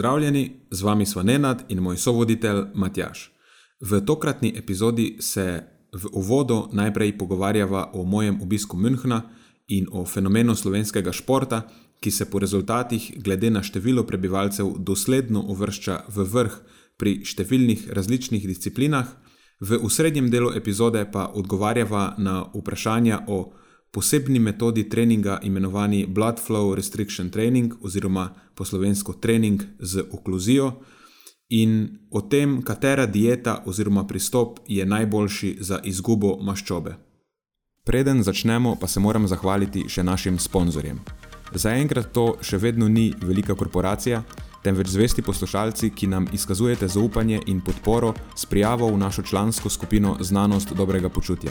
Pozdravljeni, z vami smo Nenad in moj sovoditelj Matjaš. V tokratni epizodi se v uvodu najprej pogovarjava o mojem obisku Münchna in o fenomenu slovenskega športa, ki se po rezultatih, glede na število prebivalcev, dosledno uvršča v vrh pri številnih različnih disciplinah. V srednjem delu epizode pa odgovarjava na vprašanja o posebni metodi treninga, imenovani Blood Flow Restriction Training, oziroma po slovensko trening z okluzijo, in o tem, katera dieta oziroma pristop je najboljši za izgubo maščobe. Preden začnemo, pa se moram zahvaliti še našim sponzorjem. Zaenkrat to še vedno ni velika korporacija, temveč zvesti poslušalci, ki nam izkazujete zaupanje in podporo s prijavo v našo člansko skupino Znanost dobrega počutja.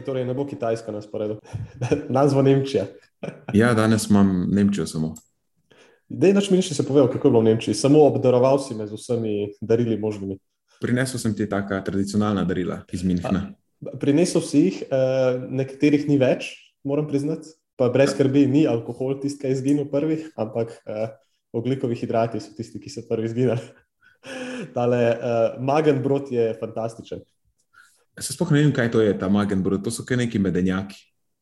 Čakaj, torej ne bo Kitajska na sporedu, nas bo Nemčija. ja, danes imam Nemčijo samo. Dej naš minši se povedal, kako je bilo v Nemčiji. Samo obdaroval si me z vsemi darili možnimi. Prinesel sem ti taka tradicionalna darila iz Minhna. Prinesel si jih, eh, nekaterih ni več, moram priznati. Pa brez skrbi, ni alkohol tisti, ki je izginil prvi, ampak uh, oglikovi hidrati so tisti, ki so prvi izginili. Tale uh, magen brod je fantastičen. Se sploh ne vem, kaj to je ta magenbrod. To so kaj neki medenjaki,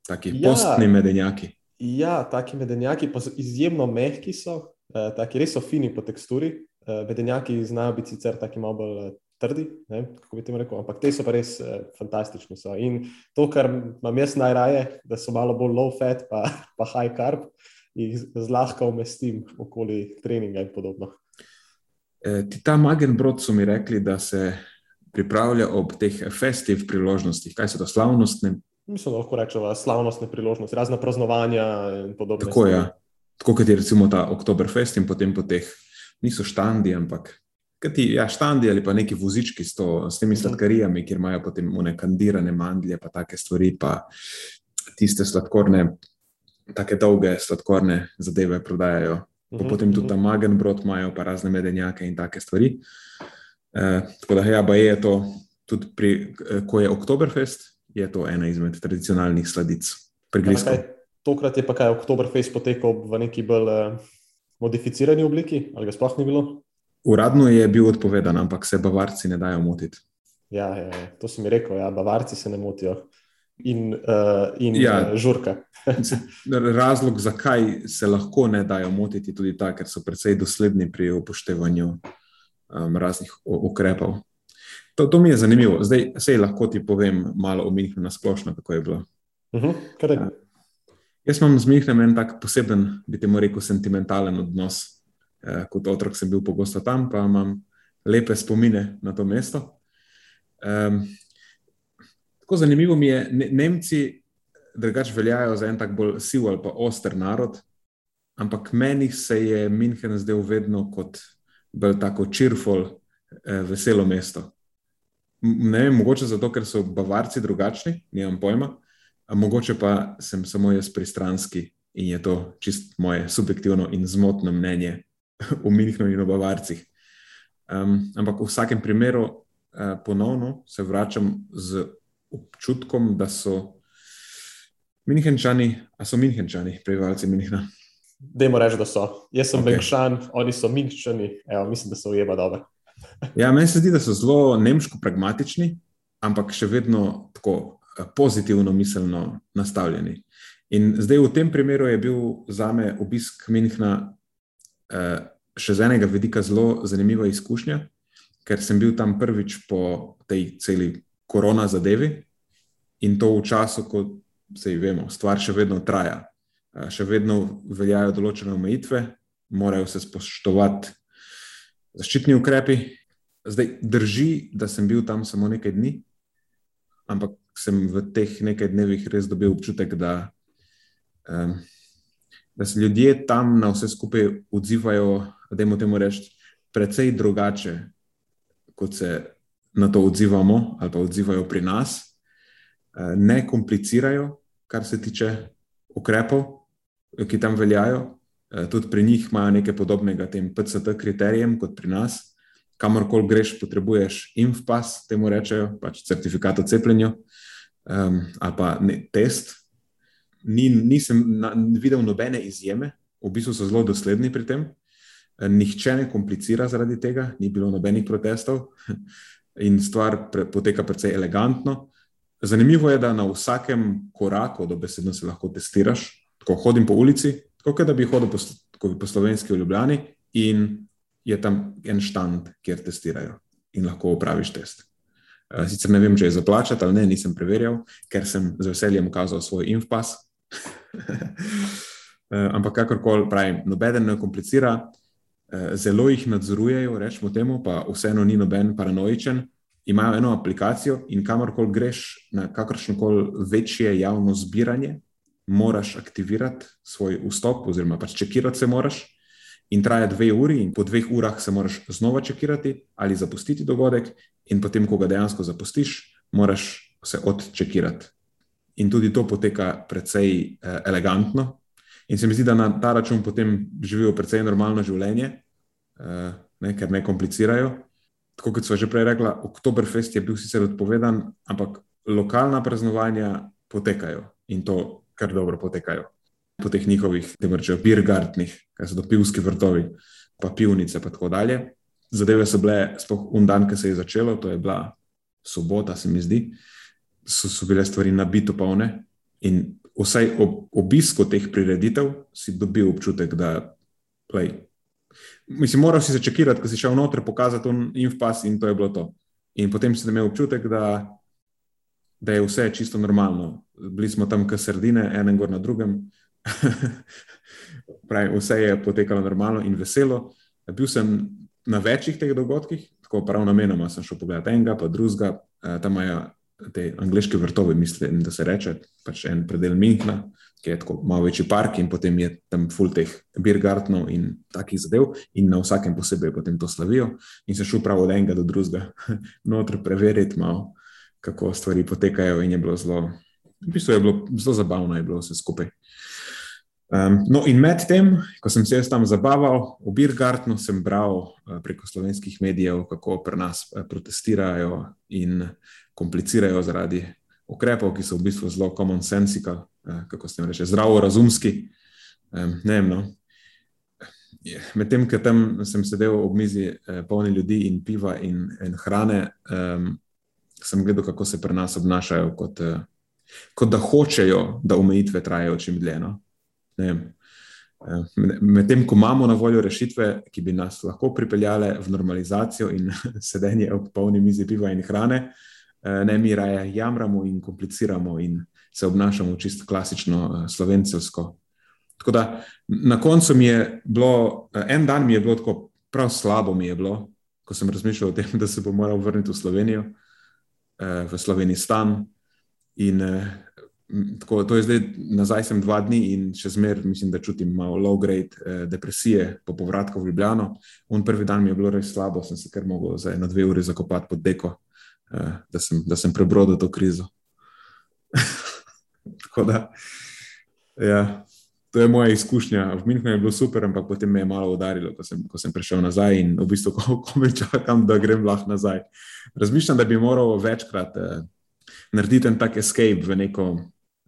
taki ja, postni medenjaki. Ja, taki medenjaki, pa izjemno mehki, so, eh, taki res so fini po teksturi. Eh, medenjaki znajo biti sicer tako malo bolj eh, trdi, ne, kako bi ti rekel, ampak te so pa res eh, fantastični. So. In to, kar imam jaz najraje, da so malo bolj low fat, pa, pa high carb, jih zlahka umestim okoli treninga in podobno. E, ta magenbrod so mi rekli, da se pripravlja ob teh festivnih priložnostih, kaj so to slavnostne? Mislim, da lahko rečemo slavnostne priložnosti, razna praznovanja in podobno. Tako je. Ja. Tako kot je recimo ta Oktoberfest in potem po teh, niso štandi, ampak ti, ja, štandi ali pa neki vozički s, to, s temi mhm. sladkarijami, kjer imajo potem one kandirane mandlje, pa take stvari, pa tiste sladkorne, take dolge sladkorne zadeve prodajajo. Pa mhm, potem tudi ta mhm. magenbrod imajo, pa razne medenjake in take stvari. Uh, Eh, tako da, ja, je to tudi, pri, eh, ko je Oktoberfest, je to ena izmed tradicionalnih sladic. Tokrat je pa kaj Oktoberfest potekal v neki bolj uh, modificirani obliki, ali ga sploh ni bilo? Uradno je bil odpovedan, ampak se bavarci ne dajo motiti. Ja, ja, ja, to si mi rekel, ja, bavarci se ne motijo. In, uh, in ja, žurka. razlog, zakaj se lahko ne dajo motiti, je tudi ta, ker so precej dosledni pri upoštevanju um, raznih ukrepov. To, to mi je zanimivo. Zdaj se lahko ti povem malo o Münchnu na splošno, kako je bilo. Uh -huh, uh, jaz imam z Münchnom en tak poseben, bi te moral reči, sentimentalen odnos. Uh, kot otrok sem bil pogosto tam, pa imam lepe spomine na to mesto. Um, tako zanimivo mi je, ne, Nemci drugače veljajo za en tak bolj siv ali pa oster narod, ampak meni se je München zdel vedno kot bolj tako cheerful, eh, veselo mesto. Ne vem, mogoče zato, ker so bavarci drugačni, nimam pojma, a mogoče pa sem samo jaz pristranski in je to čist moje subjektivno in zmotno mnenje o Minhnu in o bavarcih. Um, ampak v vsakem primeru uh, ponovno se vračam z občutkom, da so Minhenčani, a so Minhenčani, prebivalci Minhna. Dajmo reči, da so. Jaz sem okay. Benkšan, oni so Minčani, mislim, da so ujema dobro. ja, meni se zdi, da so zelo nemško pragmatični, ampak še vedno tako eh, pozitivno miselno nastavljeni. In zdaj v tem primeru je bil za me obisk Minhna uh, še z enega vidika zelo zanimiva izkušnja, ker sem bil tam prvič po tej celi korona zadevi in to v času, ko se vemo, stvar še vedno traja. Uh, še vedno veljajo določene omejitve, morajo se spoštovati zaščitni ukrepi. Zdaj drži, da sem bil tam samo nekaj dni, ampak sem v teh nekaj dnevih res dobil občutek, da, um, da se ljudje tam na vse skupaj odzivajo, da jim temu reči, precej drugače, kot se na to odzivamo ali pa odzivajo pri nas. Uh, ne komplicirajo, kar se tiče ukrepov, ki tam veljajo. Uh, tudi pri njih imajo nekaj podobnega tem PCT kriterijem kot pri nas kamorkoli greš, potrebuješ infpas, temu rečejo, pač certifikat o cepljenju um, ali pa ne, test. Ni, nisem na, videl nobene izjeme, v bistvu so zelo dosledni pri tem. Nihče ne komplicira zaradi tega, ni bilo nobenih protestov in stvar pre, poteka precej elegantno. Zanimivo je, da na vsakem koraku do besedno se lahko testiraš. Tako hodim po ulici, tako da bi hodil po, po slovenski v Ljubljani in je tam en štand, kjer testirajo in lahko upraviš test. Eh, sicer ne vem, če je zaplačati ali ne, nisem preverjal, ker sem z veseljem ukazal svoj infpas. Eh, ampak kakorkoli pravim, noben ne komplicira, eh, zelo jih nadzorujejo, rečemo temu, pa vseeno ni noben paranoičen. Imajo eno aplikacijo in kamorkoli greš na kakršno koli večje javno zbiranje, moraš aktivirati svoj vstop, oziroma pač čekirati se moraš in traja dve uri, in po dveh urah se moraš znova čekirati ali zapustiti dogodek, in potem, ko ga dejansko zapustiš, moraš se odčekirati. In tudi to poteka precej eh, elegantno. In se mi zdi, da na ta račun potem živijo precej normalno življenje, eh, ne, ker ne komplicirajo. Tako kot smo že prej rekli, Oktoberfest je bil sicer odpovedan, ampak lokalna praznovanja potekajo in to kar dobro potekajo po teh njihovih, da rečejo, birgartnih, kaj so to pivski vrtovi, pa pivnice, pa tako dalje. Zadeve so bile, sploh un dan, ki se je začelo, to je bila sobota, se mi zdi, so, so bile stvari nabito polne. In vsaj ob obisku teh prireditev si dobil občutek, da play. Mislim, moral si začekirati, ko si šel noter, pokazati un infpas in to je bilo to. In potem si imel občutek, da, da je vse čisto normalno. Bili smo tam, kar sredine, enem gor na drugem, Pravi, vse je potekalo normalno in veselo. Bil sem na večjih teh dogodkih, tako prav namenoma sem šel pogledat enega, pa drugega. Eh, tam imajo te angliške vrtove, mislim, da se reče, pač en predel Minhna, ki je tako malo večji park in potem je tam full teh birgartnov in takih zadev in na vsakem posebej potem to slavijo. In sem šel prav od enega do drugega, noter preveriti malo, kako stvari potekajo in je bilo zelo, v bistvu je bilo zelo zabavno, je bilo vse skupaj. Um, no, in medtem, ko sem se jaz tam zabaval v Birgartnu, sem bral uh, preko slovenskih medijev, kako pri nas uh, protestirajo in komplicirajo zaradi ukrepov, ki so v bistvu zelo common sense, uh, kako se jim reče, zdravo razumski. Um, ne vem. No. Medtem, ko tam sem sedel ob mizi, uh, polni ljudi in piva in, in hrane, um, sem gledal, kako se pri nas obnašajo, kot, uh, kot da hočejo, da omejitve trajajo čim dlje. No. Eh, medtem, ko imamo na voljo rešitve, ki bi nas lahko pripeljale v normalizacijo in sedenje ob polni mizi piva in hrane, eh, ne mi raje jamramo in kompliciramo in se obnašamo čisto klasično eh, slovenceljsko. Tako da na koncu mi je bilo, en dan mi je bilo tako prav slabo, mi je bilo, ko sem razmišljal o tem, da se bom moral vrniti v Slovenijo, v Slovenistan. In Tako, to je zdaj nazaj, sem dva dni in še zmeraj mislim, da čutim malo low grade eh, depresije po povratku v Ljubljano. Un prvi dan mi je bilo res slabo, sem se kar mogel za eno, dve uri zakopati pod deko, eh, da, sem, da sem prebrodil to krizo. Tako da, ja, to je moja izkušnja. V Münchenu je bilo super, ampak potem me je malo udarilo, ko sem, ko sem prišel nazaj in v bistvu, ko, ko me čakam, da grem lahko nazaj. Razmišljam, da bi moral večkrat. Eh, Narediti en tak escape v neko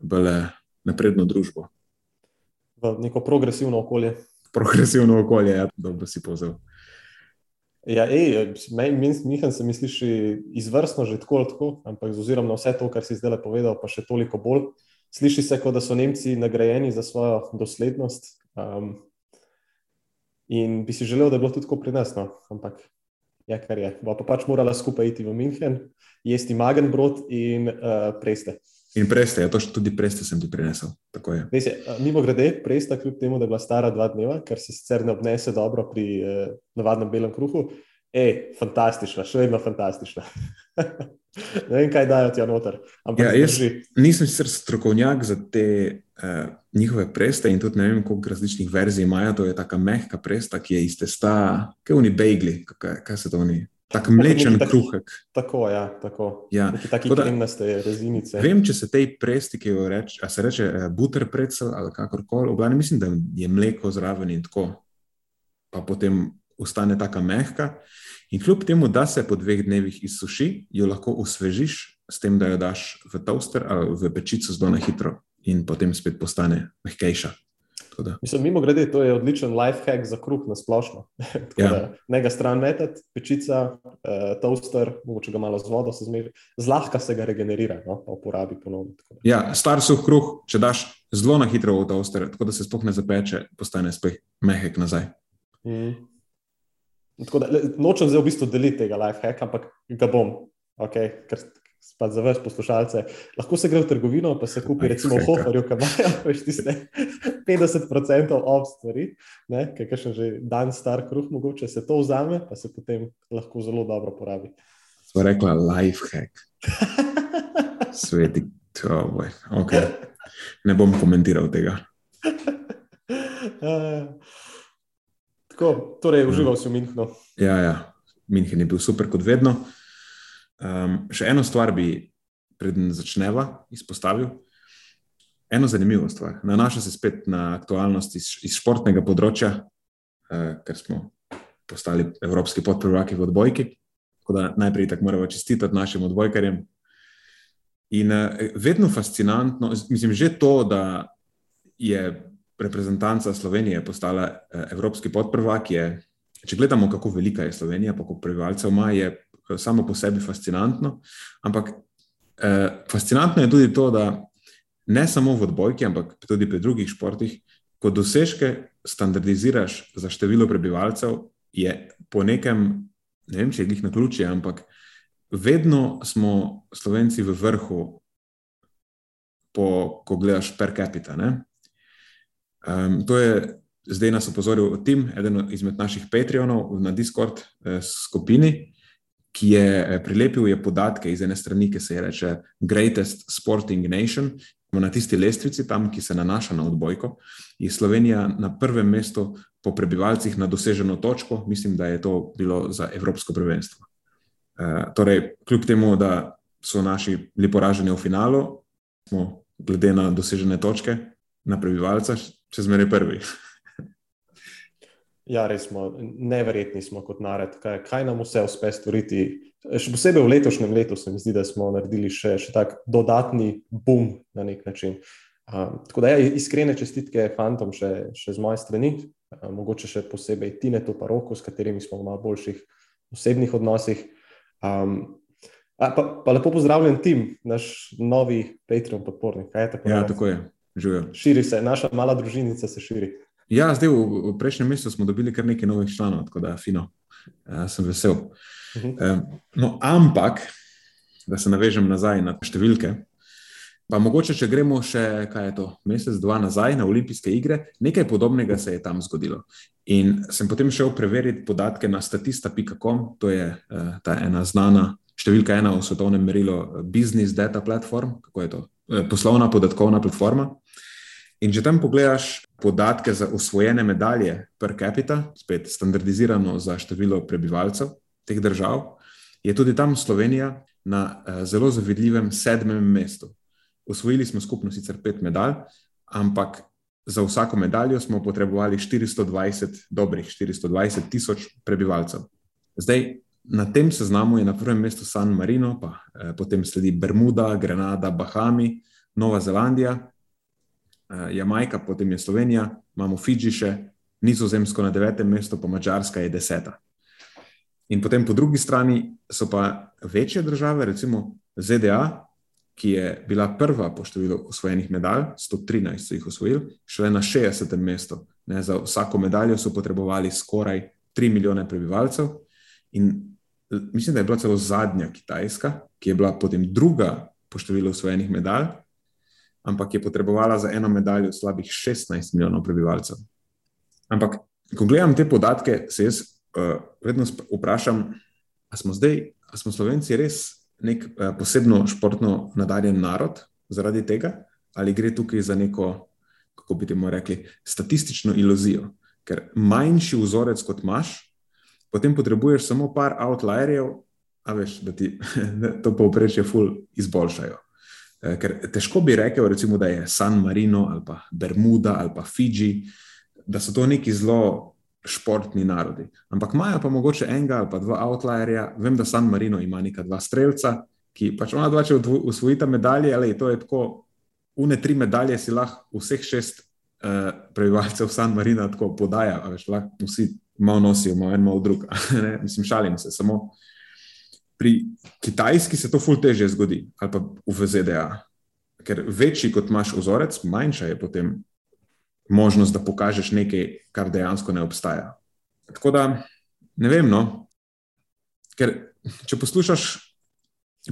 bolj napredno družbo. V neko progresivno okolje. Progresivno okolje, ja, dobro si pozval. Ja, Mihan se mi sliši izvrstno, že tako tako, ampak z ozirom na vse to, kar si zdaj povedal, pa še toliko bolj. Sliši se, kot da so Nemci nagrajeni za svojo doslednost. Um, In bi si želel, da bi bilo tudi tako pri nas, no? ampak je kar je. Bo pa pač morala skupaj iti v München, jesti magenbrod in uh, preste. In preste, ja, to tudi preste sem ti prinesel. Je, mimo grede, presta, kljub temu, da je bila stara dva dneva, kar se sicer ne obnese dobro pri uh, navadnem belem kruhu, je fantastična, še vedno fantastična. ne vem, kaj dajo ti noter. Ja, jaz nisem sicer strokovnjak za te uh, njihove preste in tudi ne vem, koliko različnih verzij imajo. To je tako mehka presta, ki je iz testa, kaj oni bejgli, kaj, kaj se to oni. Tako mlečen tak, kruhek. Tako, ja, tako. Ja. Taki kremnaste rezinice. Vem, če se tej presti, ki jo reče, a se reče uh, butter pretzel ali kakorkoli, glavnem mislim, da je mleko zraven in tako, pa potem ostane tako mehka. In kljub temu, da se po dveh dnevih izsuši, jo lahko osvežiš s tem, da jo daš v toaster ali v pečico zelo na hitro in potem spet postane mehkejša. Mislim, mimo grede, to je odličen life hack za kruh na splošno. ja. Ne ga stran metati, pečica, uh, toaster, mogoče ga malo z vodo se zmeri, zlahka se ga regenerira, no, pa uporabi ponovno. Ja, star suh kruh, če daš zelo na hitro v toaster, tako da se sploh ne zapeče, postane spet mehek nazaj. Mm. Da, nočem zdaj v bistvu deliti tega life hacka, ampak ga bom, okay, ker pa za več poslušalce. Lahko se gre v trgovino, pa se kupi, recimo, v Hoferju, ki imajo več tiste 50% ob stvari, ki je še že dan star kruh, mogoče se to vzame, pa se potem lahko zelo dobro porabi. Sva rekla life hack. Sveti, to je. Okay. Ne bom komentiral tega. Tako, torej, užival si v Münchnu. Ja, ja. München je bil super, kot vedno. Um, še eno stvar bi, preden začneva, izpostavil. Eno zanimivo stvar. Nanaša se spet na aktualnost iz, iz športnega področja, uh, ker smo postali evropski podprvaki v odbojki. Tako da najprej tako moramo čestitati našim odbojkarjem. In uh, vedno fascinantno, mislim, že to, da je reprezentanca Slovenije postala uh, evropski podprvak, je, če gledamo, kako velika je Slovenija, pa koliko prebivalcev ima, je samo po sebi fascinantno. Ampak eh, fascinantno je tudi to, da ne samo v odbojki, ampak tudi pri drugih športih, ko dosežke standardiziraš za število prebivalcev, je po nekem, ne vem, če je jih na ključje, ampak vedno smo Slovenci v vrhu, po, ko gledaš per capita. Um, to je zdaj nas opozoril Tim, eden izmed naših Patreonov na Discord eh, skupini ki je eh, prilepil je podatke iz ene strani, ki se imenuje Greatest Sporting Nation. Na tisti lestvici, tam, ki se nanaša na odbojko, je Slovenija na prvem mestu po prebivalcih na doseženo točko, mislim, da je to bilo za Evropsko prvenstvo. E, torej, kljub temu, da so naši bili poraženi v finalu, smo glede na dosežene točke na prebivalca še zmeraj prvi. Ja, res smo, neverjetni smo kot narod, kaj, kaj nam vse uspe storiti. Še posebej v letošnjem letu se mi zdi, da smo naredili še, še tak dodatni boom na nek način. Um, tako da, ja, iskrene čestitke fantom še, še z moje strani, um, mogoče še posebej Tine Toparoko, s katerimi smo v malo boljših osebnih odnosih. Um, a, pa, pa lepo pozdravljen tim, naš novi Patreon podpornik. Tako ja, tako je. Živijo. Širi se, naša mala družinica se širi. Ja, zdaj v, v prejšnjem mesecu smo dobili kar nekaj novih članov, tako da fino, ja, sem vesel. Uh -huh. um, no, ampak, da se navežem nazaj na številke. Pa mogoče, če gremo še, kaj je to, mesec, dva nazaj na olimpijske igre, nekaj podobnega se je tam zgodilo. In sem potem šel preveriti podatke na statista.com, to je uh, ta ena znana številka, ena v svetovnem merilu, business data platform, kako je to, poslovna podatkovna platforma. In če tam pogledaš podatke za usvojene medalje per capita, spet standardizirano za število prebivalcev teh držav, je tudi tam Slovenija na uh, zelo zavidljivem sedmem mestu. Usvojili smo skupno sicer pet medalj, ampak za vsako medaljo smo potrebovali 420 dobrih, 420 tisoč prebivalcev. Zdaj, na tem seznamu je na prvem mestu San Marino, pa eh, potem sledi Bermuda, Grenada, Bahami, Nova Zelandija, uh, Jamajka, potem je Slovenija, imamo Fidži še, Nizozemsko na devetem mestu, pa Mačarska je deseta. In potem po drugi strani so pa večje države, recimo ZDA, ki je bila prva po številu osvojenih medalj, 113 so jih osvojili, šele na 60. mestu Ne, za vsako medaljo so potrebovali skoraj 3 milijone prebivalcev. In mislim, da je bila celo zadnja Kitajska, ki je bila potem druga po številu osvojenih medalj, ampak je potrebovala za eno medaljo slabih 16 milijonov prebivalcev. Ampak, ko gledam te podatke, se jaz uh, vedno vprašam, ali smo zdaj, ali smo Slovenci res nek uh, posebno športno nadarjen narod zaradi tega, ali gre tukaj za neko, kako bi temu rekli, statistično iluzijo. Ker manjši vzorec kot imaš, potem potrebuješ samo par outlierjev, a veš, da ti to povprečje ful izboljšajo. Eh, ker težko bi rekel, recimo, da je San Marino ali pa Bermuda ali pa Fiji, da so to neki zelo športni narodi. Ampak imajo pa mogoče enega ali pa dva outlierja. Vem, da San Marino ima neka dva streljca, ki pač ona dva, če usvojita medalje, ali to je tako, une tri medalje si lahko vseh šest uh, prebivalcev San Marina tako podaja, a veš, lahko vsi malo nosijo, malo en, malo drug. Mislim, šalim se. Samo pri Kitajski se to ful teže zgodi, ali pa v ZDA. Ker večji kot imaš vzorec, manjša je potem možnost, da pokažeš nekaj, kar dejansko ne obstaja. Tako da ne vem. No? Ker če poslušaš,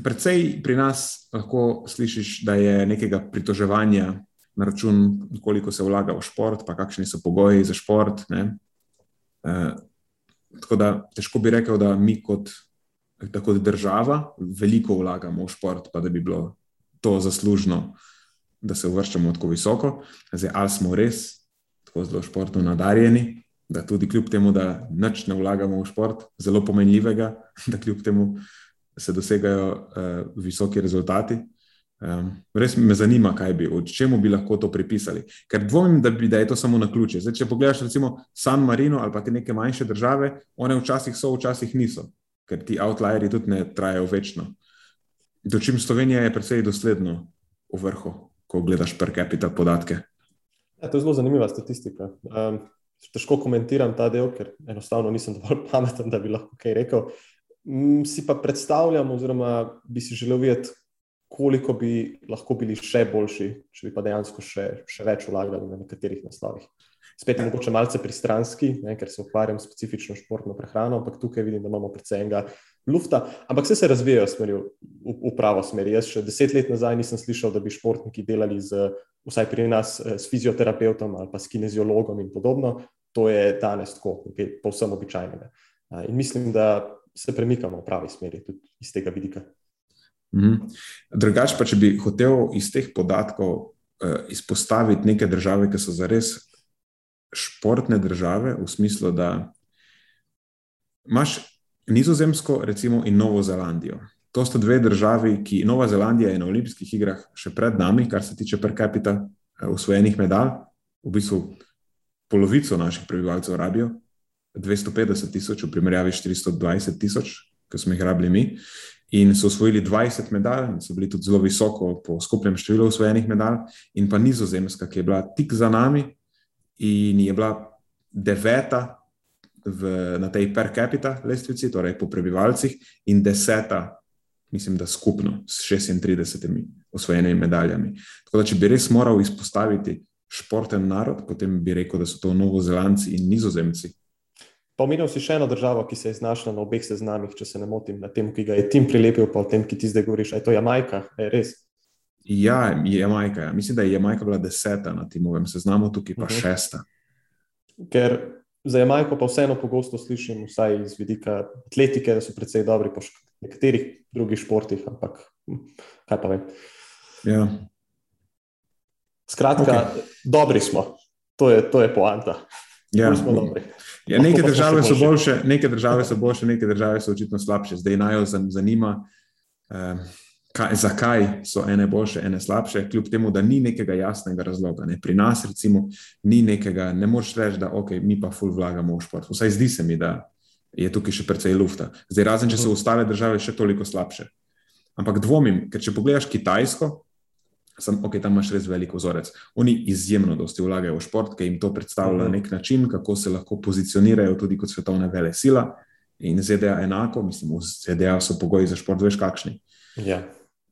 predvsej pri nas lahko slišiš, da je nekega pritoževanja na račun, koliko se vlaga v šport, pa kakšni so pogoji za šport. Uh, tako da težko bi rekel, da mi kot, kot država veliko vlagamo v šport, pa da bi bilo to zaslužno, da se uvrščamo tako visoko. Zdaj, ali smo res tako zelo športno nadarjeni, da tudi kljub temu, da nič ne vlagamo v šport, zelo pomenljivega, da kljub temu se dosegajo uh, visoki rezultati. Um, res me zanima, kaj bi, čemu bi lahko to pripisali. Ker dvomim, da, bi, da je to samo na ključe. Zdaj, če pogledaš, recimo San Marino ali pa te neke manjše države, one včasih so, včasih niso, ker ti outlierji tudi ne trajajo večno. Dočim Slovenija je precej dosledno v vrhu, ko gledaš per capita podatke. Ja, to je zelo zanimiva statistika. Um, težko komentiram ta del, ker enostavno nisem dovolj pameten, da bi lahko kaj rekel. Si pa predstavljam, oziroma bi si želel videti, koliko bi lahko bili še boljši, če bi pa dejansko še, še več vlagali na nekaterih naslovih. Spet je mogoče malce pristranski, ne, ker se ukvarjam specifično športno prehrano, ampak tukaj vidim, da imamo predvsej enega lufta. Ampak vse se razvijajo smeri, v, v pravo smer. Jaz še deset let nazaj nisem slišal, da bi športniki delali z, vsaj pri nas eh, s fizioterapeutom ali pa s kineziologom in podobno. To je danes tako, okay, povsem običajnega. In mislim, da se premikamo v pravi smeri tudi iz tega vidika. Mhm. Drugač pa, če bi hotel iz teh podatkov uh, izpostaviti neke države, ki so zares športne države, v smislu, da imaš Nizozemsko, recimo, in Novo Zelandijo. To sta dve državi, ki Nova Zelandija je na olimpijskih igrah še pred nami, kar se tiče per capita usvojenih uh, medalj, v bistvu polovico naših prebivalcev rabijo, 250 tisoč v primerjavi s 420 tisoč, ki smo jih rabili mi in so osvojili 20 medalj, in so bili tudi zelo visoko po skupnem številu osvojenih medalj, in pa Nizozemska, ki je bila tik za nami in je bila deveta v, na tej per capita lestvici, torej po prebivalcih, in deseta, mislim, da skupno s 36 osvojenimi medaljami. Tako da, če bi res moral izpostaviti športen narod, potem bi rekel, da so to Novozelandci in Nizozemci. Pa omenil si še eno državo, ki se je znašla na obeh seznamih, če se ne motim, na tem, ki ga je Tim prilepil, pa o tem, ki ti zdaj govoriš. Je to Jamajka, je res? Ja, je Jamajka. Ja. Mislim, da je Jamajka bila deseta na Timovem seznamu, tukaj pa uh mhm. -huh. šesta. Ker za Jamajko pa vseeno pogosto slišim, vsaj iz vidika atletike, da so precej dobri po nekaterih drugih športih, ampak hm, kaj pa vem. Ja. Skratka, okay. dobri smo, to je, to je poanta. Ja, smo dobri. Ja, neke, države so boljše, neke države so boljše, neke države so očitno slabše. Zdaj naj jo zanima, eh, kaj, zakaj so ene boljše, ene slabše, kljub temu, da ni nekega jasnega razloga. Ne. Pri nas, recimo, ni nekega, ne moreš reči, da okay, mi pa ful vlagamo v šport. Vsaj zdi se mi, da je tukaj še precej lufta. Zdaj, razen če so mhm. ostale države še toliko slabše. Ampak dvomim, ker če pogledaš Kitajsko, Sam, ok, tam imaš res veliko vzorec. Oni izjemno dosti vlagajo v šport, ki jim to predstavlja na nek način, kako se lahko pozicionirajo tudi kot svetovna vele sila. In ZDA enako, mislim, v ZDA so pogoji za šport, veš kakšni. Ja.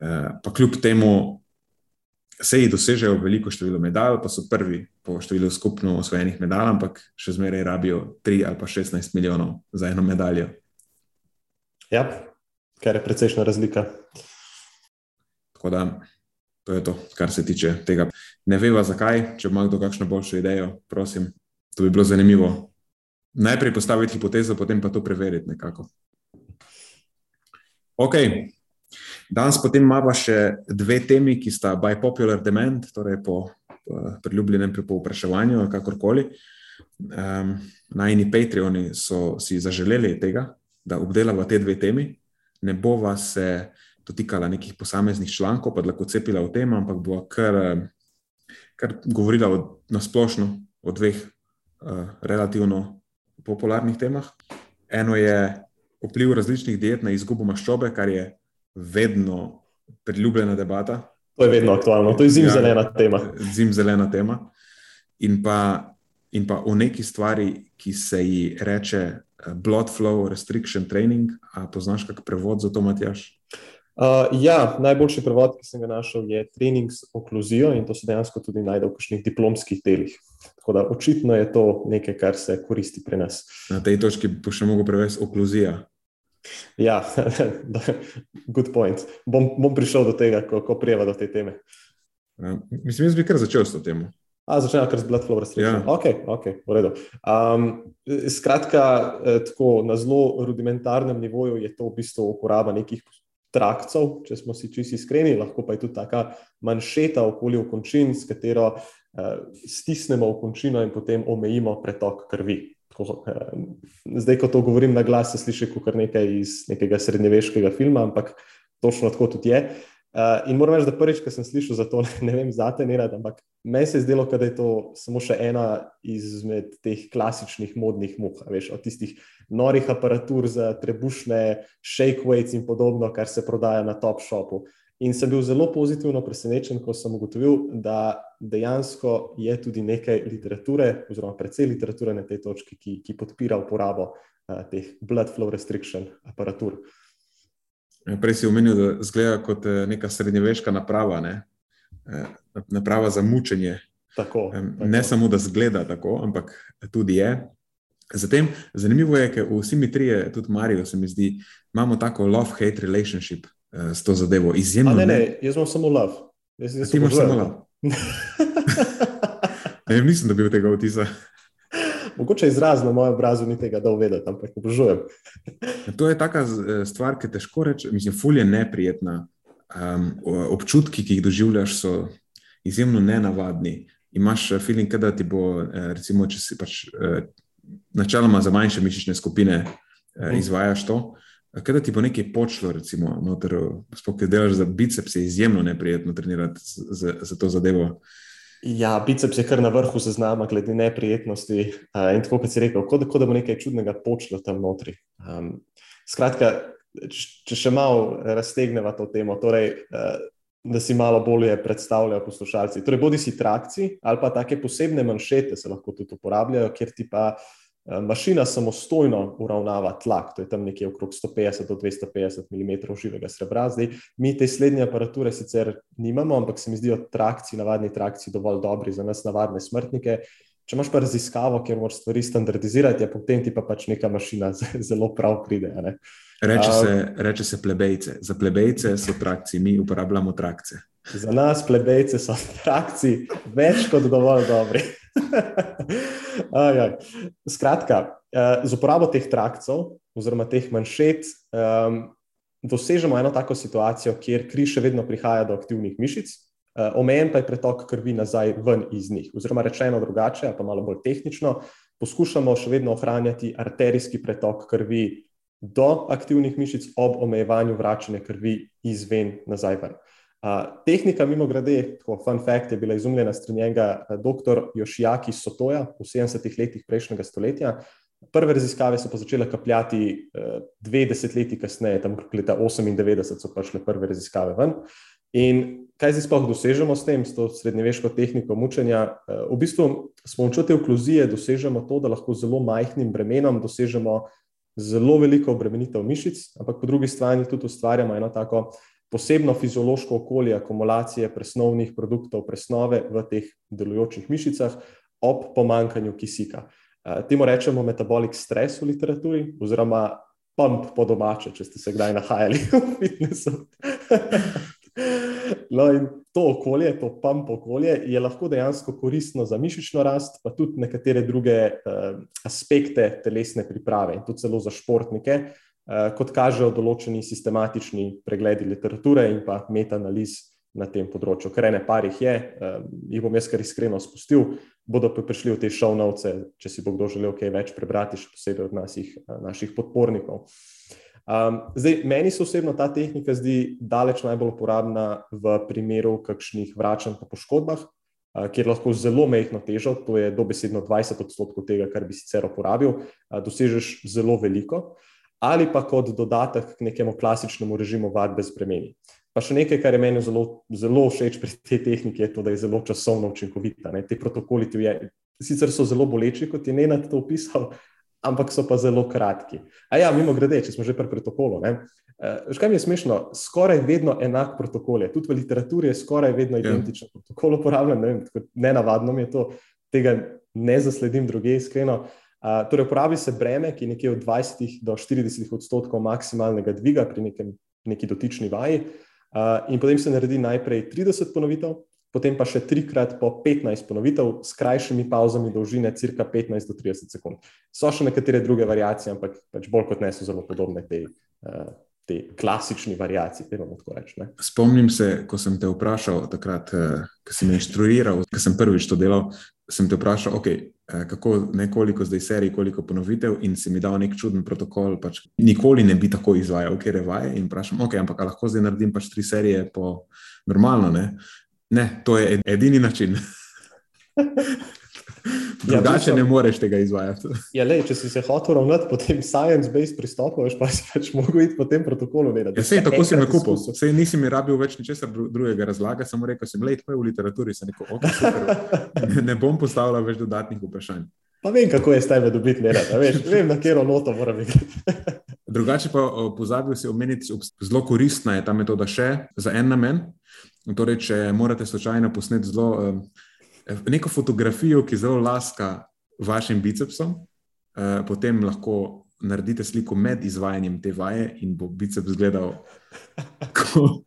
Uh, pa kljub temu seji dosežejo veliko število medalj, pa so prvi po številu skupno osvojenih medalj, ampak še zmeraj rabijo 3 ali pa 16 milijonov za eno medaljo. Ja, kar je precejšna razlika. Tako da to je to, kar se tiče tega. Ne veva zakaj, če ima kdo kakšno boljšo idejo, prosim, to bi bilo zanimivo. Najprej postaviti hipotezo, potem pa to preveriti nekako. Ok, Danes potem imamo še dve temi, ki sta by popular demand, torej po priljubljenem povpraševanju, kakorkoli. Um, Najni Patreoni so si zaželeli tega, da obdelava te dve temi. Ne bova se dotikala nekih posameznih člankov, pa lahko cepila o tem, ampak bova kar, kar govorila o, na splošno o dveh uh, relativno popularnih temah. Eno je vpliv različnih diet na izgubo maščobe, kar je vedno priljubljena debata. To je vedno aktualno, to je zimzelena ja, tema. Zimzelena tema. In pa, in pa o neki stvari, ki se ji reče eh, blood flow restriction training. A poznaš kak prevod za to, Matjaš? Uh, ja, najboljši prevod, ki sem ga našel, je trening s okluzijo in to se dejansko tudi najde v kakšnih diplomskih delih. Tako da očitno je to nekaj, kar se koristi pri nas. Na tej točki bo še mogo prevesti okluzija. Ja, good point. Bom, bom prišel do tega, ko, ko prijeva do te teme. Ja, mislim, da bi kar začel s to temo. A, začnejo kar z blood flow restriction. Ja. Ok, ok, v redu. Um, skratka, eh, tako na zelo rudimentarnem nivoju je to v bistvu uporaba nekih trakcov, če smo si čisto iskreni, lahko pa je tudi taka manšeta okoli okončin, s katero uh, stisnemo okončino in potem omejimo pretok krvi. Tako, eh, zdaj, ko to govorim na glas, se sliši kot nekaj iz nekega srednjeveškega filma, ampak točno tako tudi je. Uh, in moram reči, da prvič, ko sem slišal za to, ne vem, zate ne rad, ampak meni se je zdelo, da je to samo še ena izmed teh klasičnih modnih muh, veš, od tistih norih aparatur za trebušne shake weights in podobno, kar se prodaja na top shopu. In sem bil zelo pozitivno presenečen, ko sem ugotovil, da dejansko je tudi nekaj literature, oziroma precej literature na tej točki, ki, ki podpira uporabo uh, teh blood flow restriction aparatur. Ja, prej si omenil, da zgleda kot eh, neka srednjeveška naprava, ne? Eh, naprava za mučenje. Tako, tako. Ne samo, da zgleda tako, ampak tudi je. Zatem, zanimivo je, ker vsi mi trije, tudi Marijo, se mi zdi, imamo tako love-hate relationship uh, s to zadevo. Izjemno. Ne, ne, jaz imam samo love. Jaz, jaz ti imaš samo love. ne, nisem dobil tega vtisa. Mogoče izraz na mojem obrazu ni tega, da uvedem, ampak obožujem. to je taka eh, stvar, ki težko reče, mislim, fulje neprijetna. Um, občutki, ki jih doživljaš, so izjemno nenavadni. Imaš eh, feeling, da ti bo, recimo, če si pač načeloma za manjše mišične skupine mm. izvajaš to. Kaj da ti bo nekaj počlo, recimo, sploh, ker delaš za biceps, je izjemno neprijetno trenirati za, za to zadevo. Ja, biceps je kar na vrhu seznama, glede neprijetnosti. Uh, in tako kot si rekel, kot, kot da bo nekaj čudnega počlo tam notri. Um, skratka, če še malo raztegneva to temo, torej, uh, da si malo bolje predstavljajo poslušalci. Torej, bodi si trakci ali pa take posebne manšete se lahko tudi uporabljajo, kjer ti pa. Eh, mašina samostojno uravnava tlak, to je tam nekje okrog 150 do 250 mm živega srebra. Zdaj, mi te slednje aparature sicer nimamo, ampak se mi zdijo trakci, navadni trakci, dovolj dobri za nas, navadne smrtnike. Če imaš pa raziskavo, kjer moraš stvari standardizirati, ja, potem ti pa pač neka mašina zelo prav pride. Reče se, reče se plebejce. Za plebejce so trakci, mi uporabljamo trakce. Za nas, plebejce, so trakci več kot dovolj dobri. Ajaj. Skratka, eh, z uporabo teh trakcev, oziroma teh manšet, um, dosežemo eno tako situacijo, kjer kri še vedno prihaja do aktivnih mišic, uh, omejen pa je pretok krvi nazaj ven iz njih. Oziroma, rečeno drugače, pa malo bolj tehnično, poskušamo še vedno ohranjati arterijski pretok krvi do aktivnih mišic ob omejevanju vračanja krvi izven nazaj ven. Tehnika, mimo grede, tako fun fact, je bila izumljena strani njega dr. Jošijaki Sotoja v 70-ih letih prejšnjega stoletja. Prve raziskave so pa začele kapljati dve desetletji kasneje, tam okrog leta 98 so prišle prve raziskave ven. In kaj zdaj sploh dosežemo s tem, s to srednjeveško tehniko mučenja? V bistvu s pomočjo te okluzije dosežemo to, da lahko zelo majhnim bremenom dosežemo zelo veliko obremenitev mišic, ampak po drugi strani tudi ustvarjamo eno tako posebno fiziološko okolje akumulacije presnovnih produktov, presnove v teh delujočih mišicah ob pomankanju kisika. Temu rečemo metabolik stres v literaturi, oziroma pump po domače, če ste se kdaj nahajali v fitnessu. No, in to okolje, to pump okolje, je lahko dejansko koristno za mišično rast, pa tudi nekatere druge uh, aspekte telesne priprave, in tudi celo za športnike, kot kažejo določeni sistematični pregledi literature in pa metanaliz na tem področju. Ker ene parih je, uh, jih bom jaz kar iskreno spustil, bodo pa prišli v te šovnovce, če si bo kdo želel kaj več prebrati, še posebej od nasih, naših podpornikov. Um, zdaj, meni se osebno ta tehnika zdi daleč najbolj uporabna v primeru kakšnih vračanj po poškodbah, uh, kjer lahko zelo mehko težo, to je dobesedno 20 odstotkov tega, kar bi sicer uporabil, uh, dosežeš zelo veliko, ali pa kot dodatek k nekemu klasičnemu režimu vadbe z bremeni. Pa še nekaj, kar je meni zelo, zelo všeč pri tej tehniki, je to, da je zelo časovno učinkovita. Ne? Te protokoli ti je, sicer so zelo boleči, kot je Nenad to opisal, ampak so pa zelo kratki. A ja, mimo grede, če smo že pri protokolu. Uh, kaj mi je smešno, skoraj vedno enak protokol je. Tudi v literaturi je skoraj vedno ja. identičen yeah. protokol uporabljen. Ne, ne navadno mi je to, tega ne zasledim druge, iskreno. Uh, torej, uporabi se breme, ki je nekje od 20 do 40 odstotkov maksimalnega dviga pri nekem, neki dotični vaji. Uh, in potem se naredi najprej 30 ponovitev, potem pa še trikrat po 15 ponovitev s krajšimi pauzami dolžine cirka 15 do 30 sekund. So še nekatere druge variacije, ampak pač bolj kot ne so zelo podobne tej. Uh, Te klasični variacije, da lahko rečem. Spomnim se, ko sem te vprašal, takrat, ko si me inštruiral, ko sem prvič to delal, sem te vprašal, okay, kako nekoliko zdaj serij, koliko ponovitev, in si mi dal nek čuden protokol. Pač nikoli ne bi tako izvajal, ker je vaje. In vprašam, okay, ampak lahko zdaj naredim pač tri serije po normalno. Ne, ne to je edini način. Ja, Drugače ja, ne moreš tega izvajati. Ja, lej, če si se hotel ravnati po tem science-based pristopu, veš, pa si pač mogel iti po tem protokolu. Ne, ja, sej, tako si me kupil. Sej nisi mi rabil več ničesar drugega razlagati, samo rekel sem, lej, to je v literaturi, se neko oko. Ne bom postavljal več dodatnih vprašanj. Pa vem, kako je s tebe dobiti, ne vem, vem, na katero noto moram iti. Drugače pa pozabil si omeniti, zelo koristna je ta metoda še za en namen. Torej, če morate slučajno posneti zelo neko fotografijo, ki zelo laska vašim bicepsom, uh, potem lahko naredite sliko med izvajanjem te vaje in bo biceps izgledal kot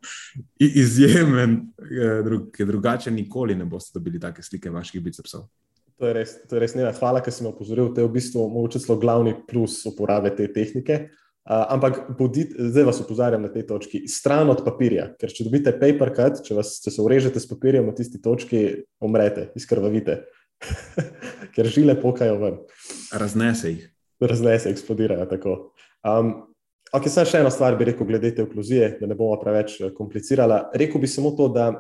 izjemen, uh, ker drugače nikoli ne boste dobili take slike vaših bicepsov. To je res, to je res ne. Hvala, ker si me opozoril. To je v bistvu mogoče celo glavni plus uporabe te tehnike. Uh, ampak bodit, zdaj vas opozarjam na tej točki, stran od papirja, ker če dobite paper cut, če, vas, če se urežete s papirjem v tisti točki, umrete, izkrvavite, ker žile pokajo ven. Raznese jih. Raznese, eksplodirajo tako. Um, ok, samo še eno stvar bi rekel, glede te okluzije, da ne bomo preveč eh, komplicirali. Rekel bi samo to, da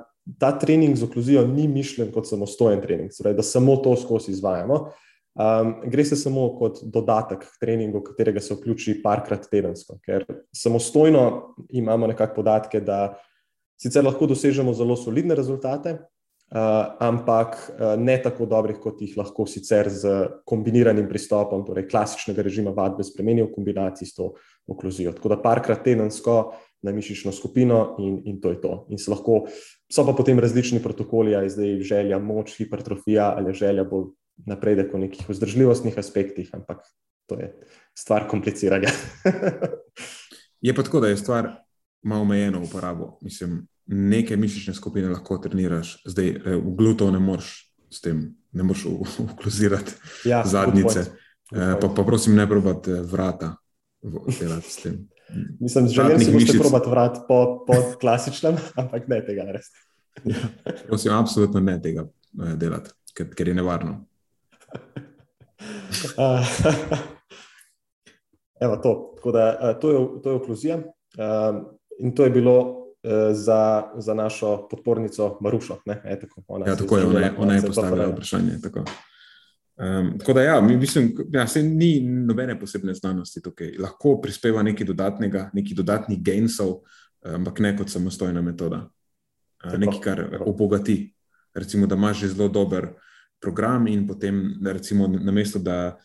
ta trening z okluzijo ni mišljen kot samostojen trening, torej da samo to skozi izvajamo. Um, gre se samo kot dodatek k treningu, katerega se vključi parkrat tedensko, ker samostojno imamo nekakšne podatke, da sicer lahko dosežemo zelo solidne rezultate, uh, ampak uh, ne tako dobrih, kot jih lahko sicer z kombiniranim pristopom, torej klasičnega režima vadbe, spremenijo v kombinaciji s to okluzijo. Tako da parkrat tedensko na mišično skupino in, in to je to. In se lahko, so pa potem različni protokoli, ali je zdaj želja moč, hipertrofija ali želja bolj napredek v nekih vzdržljivostnih aspektih, ampak to je stvar kompliciranja. je pa tako, da je stvar malo omejena v uporabo. Mislim, neke mišične skupine lahko treniraš, zdaj eh, v gluto ne moreš s tem, ne moreš ukluzirati ja, zadnjice. Eh, pa, pa prosim, ne probati eh, vrata delati s tem. Mislim, želim si boste probati vrat po, po klasičnem, ampak ne tega res. Ja, prosim, absolutno ne tega delati, ker, ker je nevarno. Evo, to. Da, to, je, to je okluzija um, in to je bilo uh, za, za našo podpornico Marušo. Ne, e, tako, ona ja, tako je, ona je, ona je postavila vprašanje. Tako. Um, tako da, ja, mislim, da ja, ni nobene posebne znanosti tukaj. Lahko prispeva nekaj dodatnega, nekaj dodatnih gainsov, ampak ne kot samostojna metoda. Uh, nekaj, kar obogati. Recimo, da imaš že zelo dober program, in potem, recimo, na mesto, da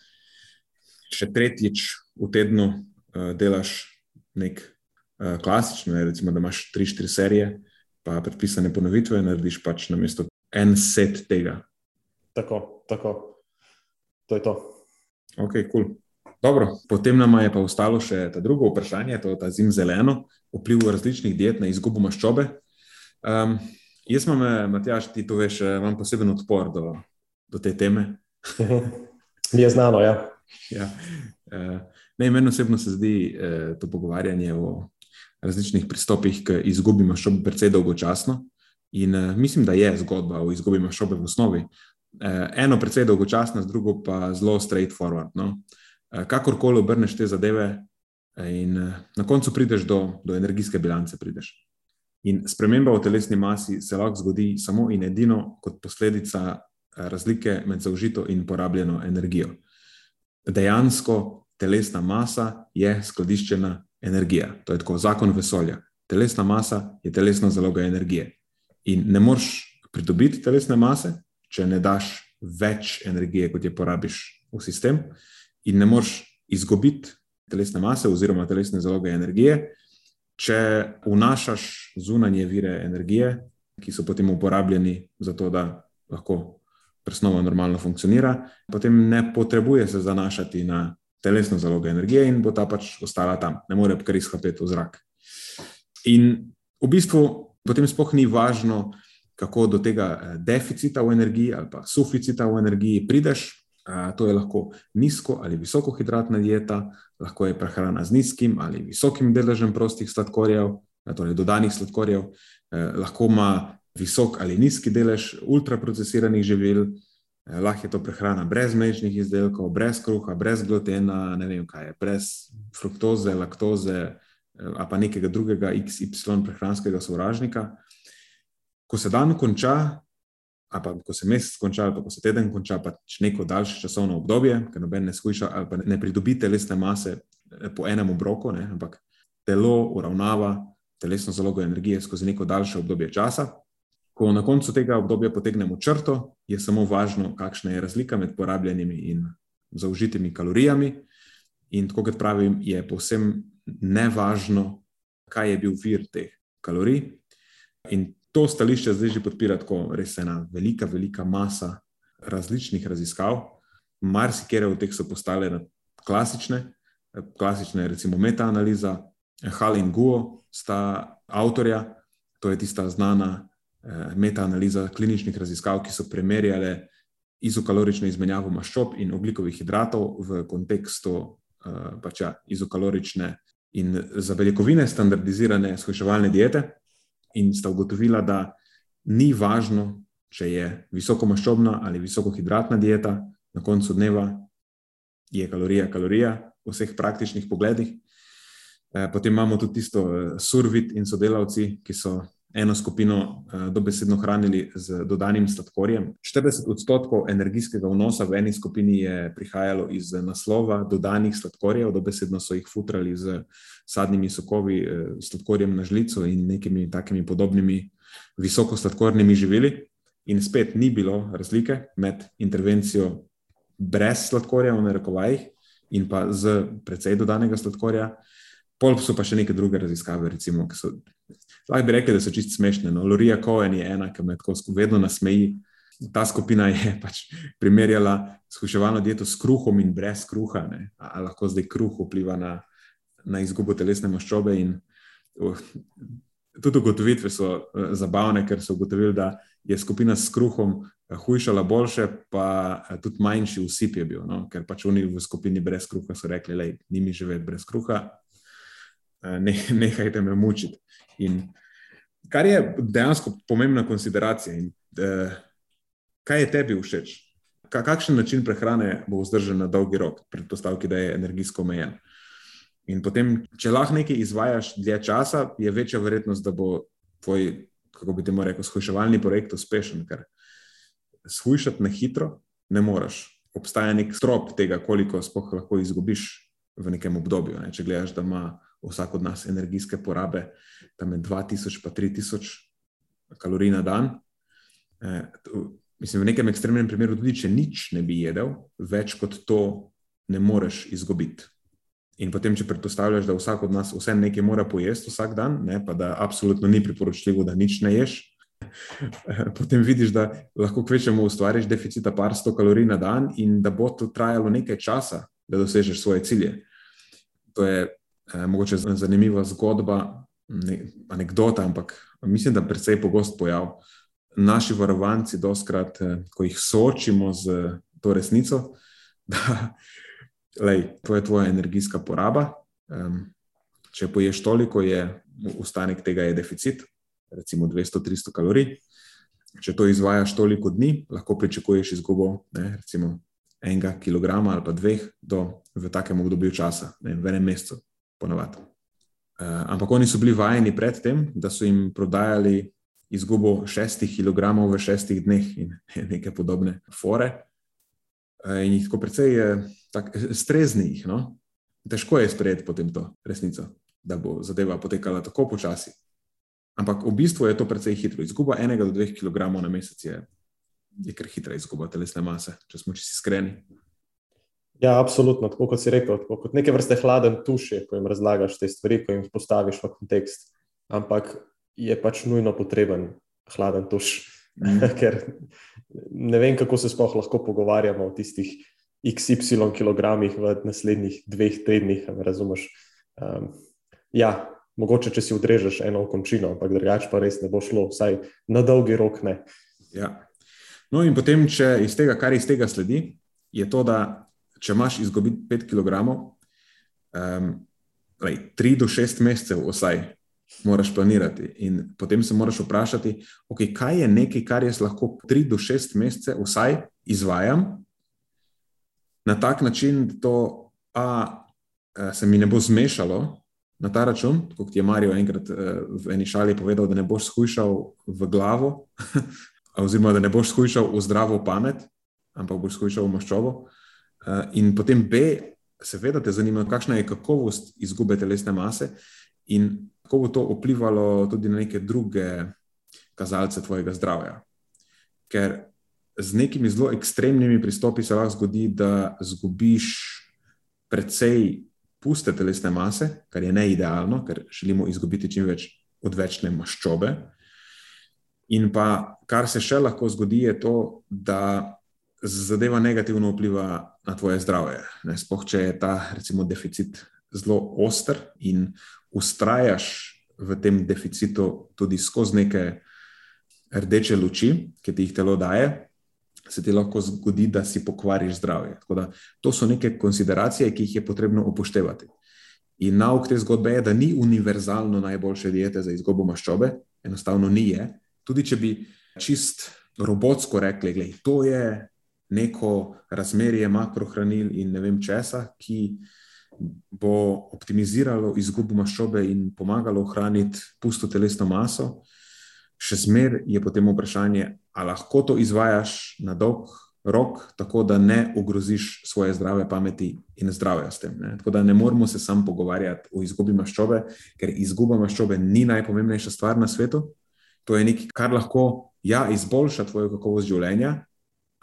še tretjič v tednu uh, delaš nek uh, klasično, je, recimo, da imaš 3-4 serije, pa predpisane ponovitve, narediš pač na mesto en set tega. Tako, tako. To je to. Ok, kul. Cool. Dobro, potem nam je pa ostalo še ta drugo vprašanje, to je ta zim zeleno, vpliv različnih diet na izgubo maščobe. Um, jaz imam, eh, Matjaš, ti to veš, imam poseben odpor do, do te teme. Mi je znano, ja. ja. Uh, ne, meni osebno se zdi uh, to pogovarjanje o različnih pristopih k izgubi maščobe precej dolgočasno. In uh, mislim, da je zgodba o izgubi maščobe v osnovi. Eno precej dolgočasno, drugo pa zelo straightforward. No? Eh, kakorkoli obrneš te zadeve, eh, in eh, na koncu prideš do, do energijske bilance. Prideš. In sprememba v telesni masi se lahko zgodi samo in edino kot posledica razlike med zaužito in porabljeno energijo. Dejansko telesna masa je skladiščena energija. To je tako zakon vesolja. Telesna masa je telesna zaloga energije. In ne moreš pridobiti telesne mase, če ne daš več energije, kot je porabiš v sistem in ne moreš izgubiti telesne mase oziroma telesne zaloge energije, če vnašaš zunanje vire energije, ki so potem uporabljeni za to, da lahko presnova normalno funkcionira, potem ne potrebuje se zanašati na telesno zalogo energije in bo ta pač ostala tam, ne more kar izhapeti v zrak. In v bistvu potem sploh ni važno, kako do tega eh, deficita v energiji ali pa suficita v energiji prideš, To je lahko nizko ali visokohidratna dieta, lahko je prehrana z nizkim ali visokim deležem prostih sladkorjev, torej dodanih sladkorjev, lahko ima visok ali nizki delež ultraprocesiranih živil, lahko je to prehrana brez mlečnih izdelkov, brez kruha, brez glutena, ne vem kaj je, brez fruktoze, laktoze ali pa nekega drugega XY prehranskega sovražnika. Ko se dan konča, ali pa ko se mesec konča, ali pa ko se teden konča, pač neko daljše časovno obdobje, ker noben ne skuša ali pa ne pridobi telesne mase eh, po enem obroku, ne, ampak telo uravnava telesno zalogo energije skozi neko daljše obdobje časa. Ko na koncu tega obdobja potegnemo črto, je samo važno, kakšna je razlika med porabljenimi in zaužitimi kalorijami. In tako kot pravim, je povsem nevažno, kaj je bil vir teh kalorij. In to stališče zdaj že podpira tako res ena velika, velika masa različnih raziskav. Marsikere od teh so postale klasične, klasične recimo metaanaliza. Hal in Guo sta avtorja, to je tista znana metaanaliza kliničnih raziskav, ki so primerjale izokalorično izmenjavo maščob in oglikovih hidratov v kontekstu eh, pač ja, izokalorične in za beljakovine standardizirane shojševalne diete in sta ugotovila, da ni važno, če je visokomaščobna ali visokohidratna dieta, na koncu dneva je kalorija kalorija v vseh praktičnih pogledih. Eh, potem imamo tudi tisto eh, survit in sodelavci, ki so eno skupino uh, dobesedno hranili z dodanim sladkorjem. 40 odstotkov energijskega vnosa v eni skupini je prihajalo iz naslova dodanih sladkorjev, dobesedno so jih futrali z sadnimi sokovi, uh, sladkorjem na žlico in nekimi takimi podobnimi visoko sladkornimi živili. In spet ni bilo razlike med intervencijo brez sladkorja, v narekovajih, in pa z precej dodanega sladkorja. Pol so pa še neke druge raziskave, recimo, ki so, lahko bi rekli, da so čist smešne. No, Lorija Cohen je ena, ki me tako vedno nasmeji. Ta skupina je pač primerjala skuševalno dieto s kruhom in brez kruha. Ali lahko zdaj kruh vpliva na, na izgubo telesne maščobe. In, uh, tudi ugotovitve so uh, zabavne, ker so ugotovili, da je skupina s kruhom uh, hujšala boljše, pa uh, tudi manjši usip je bil. No? Ker pač oni v skupini brez kruha so rekli, da ni mi živeti brez kruha, ne, nehajte me mučiti. In kar je dejansko pomembna konsideracija, in uh, kaj je tebi všeč? Kakšen način prehrane bo vzdržen na dolgi rok, predpostavki, da je energijsko omejen. In potem, če lahko nekaj izvajaš dlje časa, je večja verjetnost, da bo tvoj, kako bi temu rekel, shujševalni projekt uspešen, ker shujšati na hitro ne moreš. Obstaja nek strop tega, koliko lahko izgubiš v nekem obdobju. Ne? Če gledaš, da ima vsak od nas energijske porabe, tam je 2000 pa 3000 kalorij na dan. E, mislim, v nekem ekstremnem primeru, tudi če nič ne bi jedel, več kot to ne moreš izgubiti. In potem, če predpostavljaš, da vsak od nas vse nekaj mora pojesti vsak dan, ne, pa da absolutno ni priporočljivo, da nič ne ješ, potem vidiš, da lahko kvečemo ustvariš deficita par sto kalorij na dan in da bo to trajalo nekaj časa, da dosežeš svoje cilje. To je eh, mogoče zanimiva zgodba, ne, anekdota, ampak mislim, da precej pogost pojav. Naši varovanci, doskrat, eh, ko jih soočimo z to resnico, da lej, to je tvoja energijska poraba. Um, če poješ toliko, je ustanek tega je deficit, recimo 200-300 kalorij. Če to izvajaš toliko dni, lahko pričakuješ izgubo ne, recimo enega kilograma ali pa dveh do, v takem obdobju časa, ne, v enem mesecu, ponovadi. Uh, ampak oni so bili vajeni predtem, da so jim prodajali izgubo šestih kilogramov v šestih dneh in neke podobne fore. Uh, in jih tako precej uh, tak, strezni jih. No? Težko je sprejeti potem to resnico, da bo zadeva potekala tako počasi. Ampak v bistvu je to precej hitro. Izguba enega do dveh kilogramov na mesec je, je kar hitra izguba telesne mase, če smo čisto iskreni. Ja, absolutno. Tako kot si rekel, tako kot neke vrste hladen tuš, ko jim razlagaš te stvari, ko jim postaviš v kontekst. Ampak je pač nujno potreben hladen tuš, mm. ker ne vem, kako se sploh lahko pogovarjamo o tistih XY kilogramih v naslednjih dveh tednih. Razumeš? Um, ja, mogoče če si odrežeš eno končino, ampak drugače pa res ne bo šlo, vsaj na dolgi rok ne. Ja. No, in potem, če iz tega, kar iz tega sledi, je to, da če imaš izgubiti 5 kg, um, 3 do 6 mesecev, vsaj moraš planirati. In potem se moraš vprašati, okay, kaj je nekaj, kar jaz lahko 3 do 6 mesecev vsaj izvajam na tak način, da to a, eh, se mi ne bo zmešalo na ta račun, kot je Marijo enkrat eh, v eni šali povedal, da ne boš skušal v glavo, oziroma da ne boš skušal v zdravo pamet, ampak boš skušal v maščobo. Eh, in potem B, seveda te zanima, kakšna je kakovost izgube telesne mase in kako bo to vplivalo tudi na neke druge kazalce tvojega zdravja. Ker z nekimi zelo ekstremnimi pristopi se lahko zgodi, da zgubiš precej puste telesne mase, kar je neidealno, ker želimo izgubiti čim več odvečne maščobe. In pa kar se še lahko zgodi, je to, da zadeva negativno vpliva na tvoje zdravje. Sploh če je ta recimo, deficit zelo oster in ustrajaš v tem deficitu tudi skozi neke rdeče luči, ki ti jih telo daje, se ti lahko zgodi, da si pokvariš zdravje. Da, to so neke konsideracije, ki jih je potrebno upoštevati. In nauk te zgodbe je, da ni univerzalno najboljše diete za izgubo maščobe, enostavno ni je. Tudi če bi čist robotsko rekli, da to je neko razmerje makrohranil in ne vem česa, ki bo optimiziralo izgubo maščobe in pomagalo ohraniti pusto telesno maso, še zmeraj je potem vprašanje, ali lahko to izvajaš na dolg rok, tako da ne ogroziš svoje zdrave pameti in zdravja s tem. Ne? Tako da ne moramo se sam pogovarjati o izgubi maščobe, ker izguba maščobe ni najpomembnejša stvar na svetu. To je nekaj, kar lahko ja, izboljša tvojo kakovost življenja,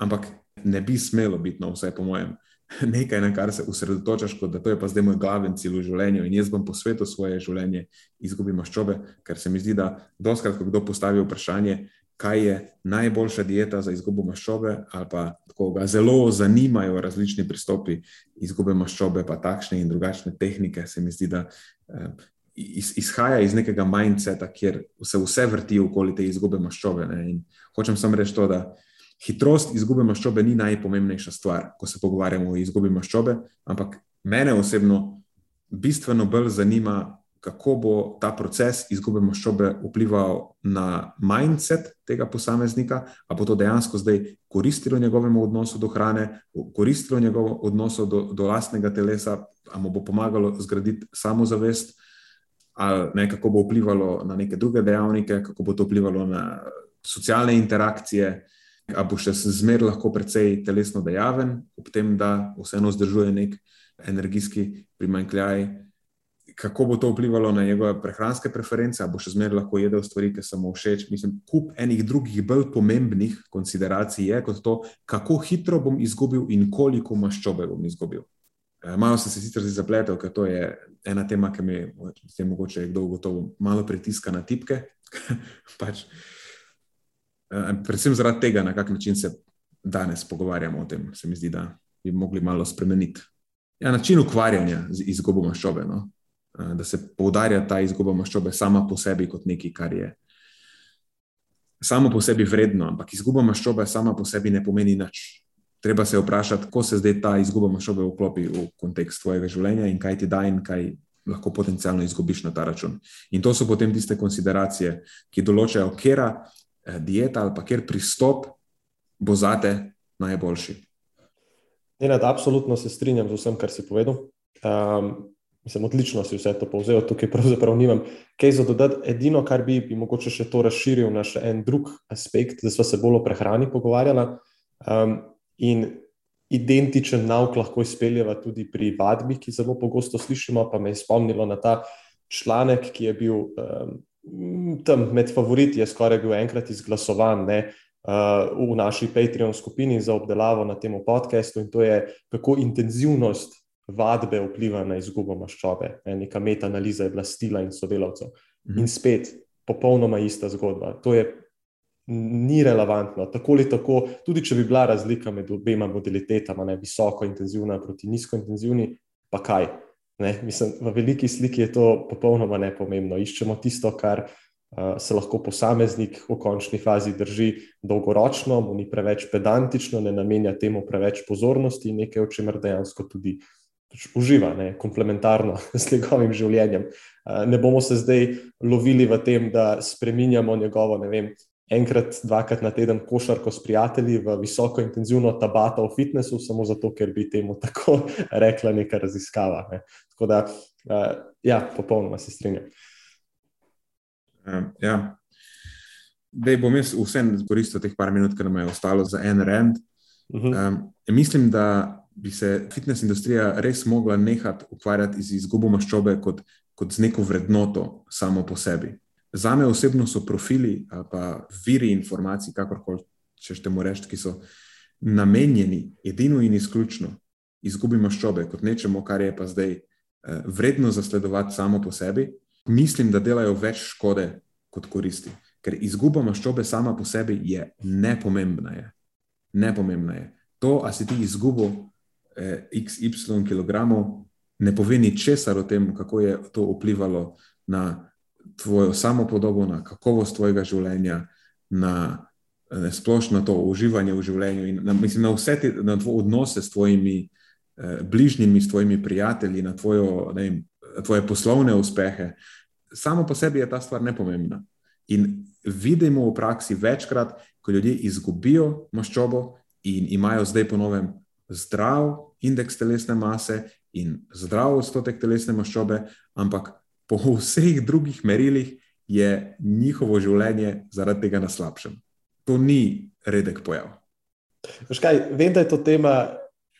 ampak ne bi smelo biti, no, vsaj po mojem, nekaj, na kar se osredotočaš, kot da to je pa zdaj moj glaven cilj v življenju in jaz bom posvetil svoje življenje izgubi maščobe, ker se mi zdi, da doskrat, ko kdo postavi vprašanje, kaj je najboljša dieta za izgubo maščobe, ali pa ko ga zelo zanimajo različni pristopi izgube maščobe, pa takšne in drugačne tehnike, se mi zdi, da eh, iz, izhaja iz nekega mindseta, kjer se vse vrti okoli te izgube maščobe. Ne? In hočem samo reči to, da hitrost izgube maščobe ni najpomembnejša stvar, ko se pogovarjamo o izgubi maščobe, ampak mene osebno bistveno bolj zanima, kako bo ta proces izgube maščobe vplival na mindset tega posameznika, ali bo to dejansko zdaj koristilo njegovemu odnosu do hrane, koristilo njegovemu odnosu do, do lastnega telesa, ali mu bo pomagalo zgraditi samozavest, ali ne, kako bo vplivalo na neke druge dejavnike, kako bo to vplivalo na socialne interakcije ali bo še zmeraj lahko precej telesno dejaven, ob tem, da vseeno zdržuje nek energijski primankljaj. Kako bo to vplivalo na njegove prehranske preference, ali bo še zmeraj lahko jedel stvari, ki so mu všeč. Mislim, kup enih drugih, bolj pomembnih konsideracij je kot to, kako hitro bom izgubil in koliko maščobe bom izgubil. Eh, malo sem se sicer zapletel, ker to je ena tema, ki me je mogoče kdo gotovo malo pritiska na tipke. pač, eh, predvsem zaradi tega, na kak način se danes pogovarjamo o tem, se mi zdi, da bi mogli malo spremeniti. Ja, način ukvarjanja z izgubo maščobe, no? Eh, da se poudarja ta izguba maščobe sama po sebi kot nekaj, kar je samo po sebi vredno, ampak izguba maščobe sama po sebi ne pomeni nič. Treba se vprašati, kako se zdaj ta izguba maščobe vklopi v kontekst tvojega življenja in kaj ti da in kaj lahko potencialno izgubiš na ta račun. In to so potem tiste konsideracije, ki določajo, kera eh, dieta ali pa kjer pristop bo zate najboljši. Nenad, absolutno se strinjam z vsem, kar si povedal. Um, Mislim, odlično si vse to povzel, tukaj pravzaprav nimam kaj za dodati. Edino, kar bi, bi mogoče še to razširil na še en drug aspekt, da smo se bolj o prehrani pogovarjali. Um, in identičen nauk lahko izpeljeva tudi pri vadbi, ki zelo pogosto slišimo, pa me je spomnilo na ta članek, ki je bil um, tam med favoriti, je skoraj bil enkrat izglasovan. Ne, Uh, v naši Patreon skupini za obdelavo na tem podkastu, in to je, kako intenzivnost vadbe vpliva na izgubo maščobe. Neka metanaliza je bila stila in sodelavcev. Mhm. In spet, popolnoma ista zgodba. To je ni relevantno. Tako ali tako, tudi če bi bila razlika med obema modalitetama, ne visoko intenzivna proti nizko intenzivni, pa kaj. Mislim, v veliki sliki je to popolnoma nepomembno. Iščemo tisto, kar uh, se lahko posameznik v končni fazi drži dolgoročno, mu ni preveč pedantično, ne namenja temu preveč pozornosti in nekaj, o čemer dejansko tudi pač uživa, ne, komplementarno s njegovim življenjem. Ne bomo se zdaj lovili v tem, da spremenjamo njegovo, ne vem, enkrat, dvakrat na teden košarko s prijatelji v visoko intenzivno tabato v fitnessu, samo zato, ker bi temu tako rekla neka raziskava. Ne. Tako da, ja, popolnoma se strinjam. Um, ja. Dej bom jaz vsem izkoristil teh par minut, ki nam je ostalo za en rend. Uh -huh. um, mislim, da bi se fitness industrija res mogla nehati ukvarjati z izgubo maščobe kot, kot z neko vrednoto samo po sebi. Za me osebno so profili ali viri informacij, kakorkoli če temu reči, ki so namenjeni edino in izključno izgubi maščobe kot nečemu, kar je pa zdaj eh, vredno zasledovati samo po sebi, mislim, da delajo več škode kot koristi. Ker izguba maščobe sama po sebi je nepomembna. Je. Nepomembna je. To, a si ti izgubil eh, XY kilogramov, ne pove ničesar o tem, kako je to vplivalo na tvojo samopodobo, na kakovost tvojega življenja, na ne, splošno to uživanje v življenju in na, mislim, na vse te na odnose s tvojimi eh, bližnjimi, s tvojimi prijatelji, na tvojo, ne, tvoje poslovne uspehe. Samo po sebi je ta stvar nepomembna. In vidimo v praksi večkrat, ko ljudje izgubijo maščobo in imajo zdaj po novem zdrav indeks telesne mase in zdrav odstotek telesne maščobe, ampak po vseh drugih merilih je njihovo življenje zaradi tega na slabšem. To ni redek pojav. Kaj, vem, da je to tema,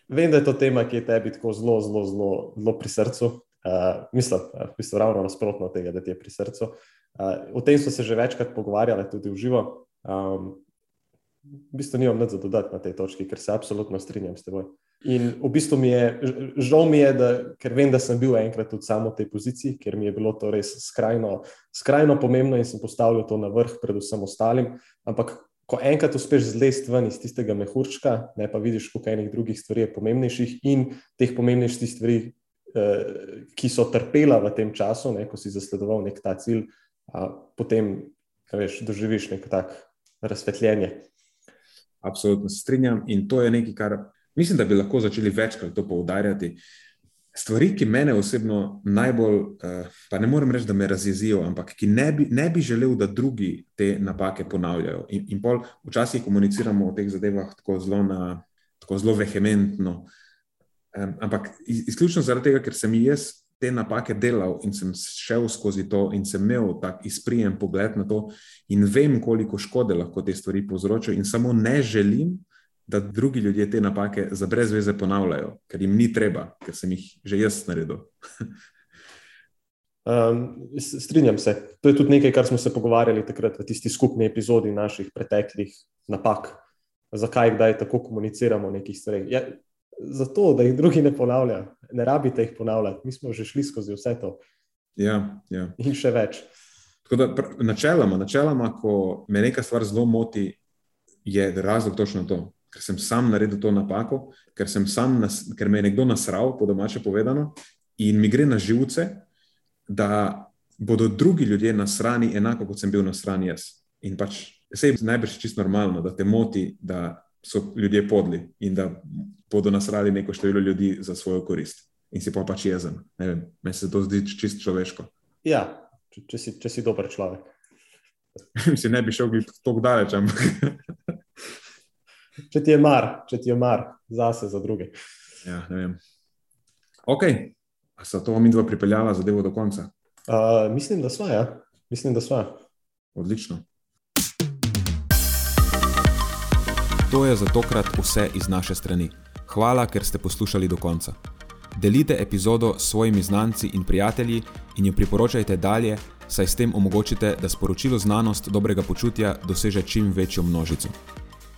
vem, da je to tema ki je tebi tako zelo, zelo, zelo, zelo pri srcu. Uh, mislim, v bistvu ravno nasprotno od tega, da ti je pri srcu. Uh, o tem smo se že večkrat pogovarjali, tudi v živo. Um, v bistvu nimam nič za dodati na tej točki, ker se absolutno strinjam s teboj. In v bistvu mi je, žal mi je, da, ker vem, da sem bil enkrat tudi samo v tej poziciji, ker mi je bilo to res skrajno, skrajno pomembno in sem postavil to na vrh, predvsem ostalim. Ampak, ko enkrat uspeš zlesti ven iz tistega mehurčka, ne pa vidiš, koliko enih drugih stvari je pomembnejših in teh pomembnejših stvari, eh, ki so trpela v tem času, ne, ko si zasledoval nek ta cilj, a, potem, veš, doživiš nek tak razsvetljenje. Absolutno se strinjam in to je nekaj, kar mislim, da bi lahko začeli večkrat to poudarjati. Stvari, ki mene osebno najbolj, eh, pa ne morem reči, da me razjezijo, ampak ki ne bi, ne bi želel, da drugi te napake ponavljajo. In, in pol včasih komuniciramo o teh zadevah tako zelo, na, tako zelo vehementno. Ampak izključno zaradi tega, ker sem jaz te napake delal in sem šel skozi to in sem imel tak izprijem pogled na to in vem, koliko škode lahko te stvari povzročajo in samo ne želim, da drugi ljudje te napake za brez veze ponavljajo, ker jim ni treba, ker sem jih že jaz naredil. um, strinjam se. To je tudi nekaj, kar smo se pogovarjali takrat v tisti skupni epizodi naših preteklih napak. Zakaj, kdaj tako komuniciramo o nekih stvareh. Ja, zato, da jih drugi ne ponavljajo. Ne rabite jih ponavljati, mi smo že šli skozi vse to. Ja, ja. In še več. Da, načeloma, načeloma, ko me neka stvar zelo moti, je razlog točno to. Ker sem sam naredil to napako, ker, nas, ker me je nekdo nasral, po domače povedano, in mi gre na živce, da bodo drugi ljudje na strani enako, kot sem bil na strani jaz. In pač se je najbrž čisto normalno, da te moti, da so ljudje podli in da bodo nasrali neko število ljudi za svojo korist. In si pa pač jezen. Meni se to zdi čisto človeško. Ja, če, če, si, če si dober človek. si ne bi šel tako daleč. Če ti je mar, če ti je mar, zase, za druge. Ja, ne vem. Ok, a so to mi dva pripeljala zadevo do konca? Uh, mislim, da smo, ja. Mislim, da smo. Odlično. To je za tokrat vse iz naše strani. Hvala, ker ste poslušali do konca. Delite epizodo s svojimi znanci in prijatelji in jo priporočajte dalje, saj s tem omogočite, da sporočilo znanost dobrega počutja doseže čim večjo množico.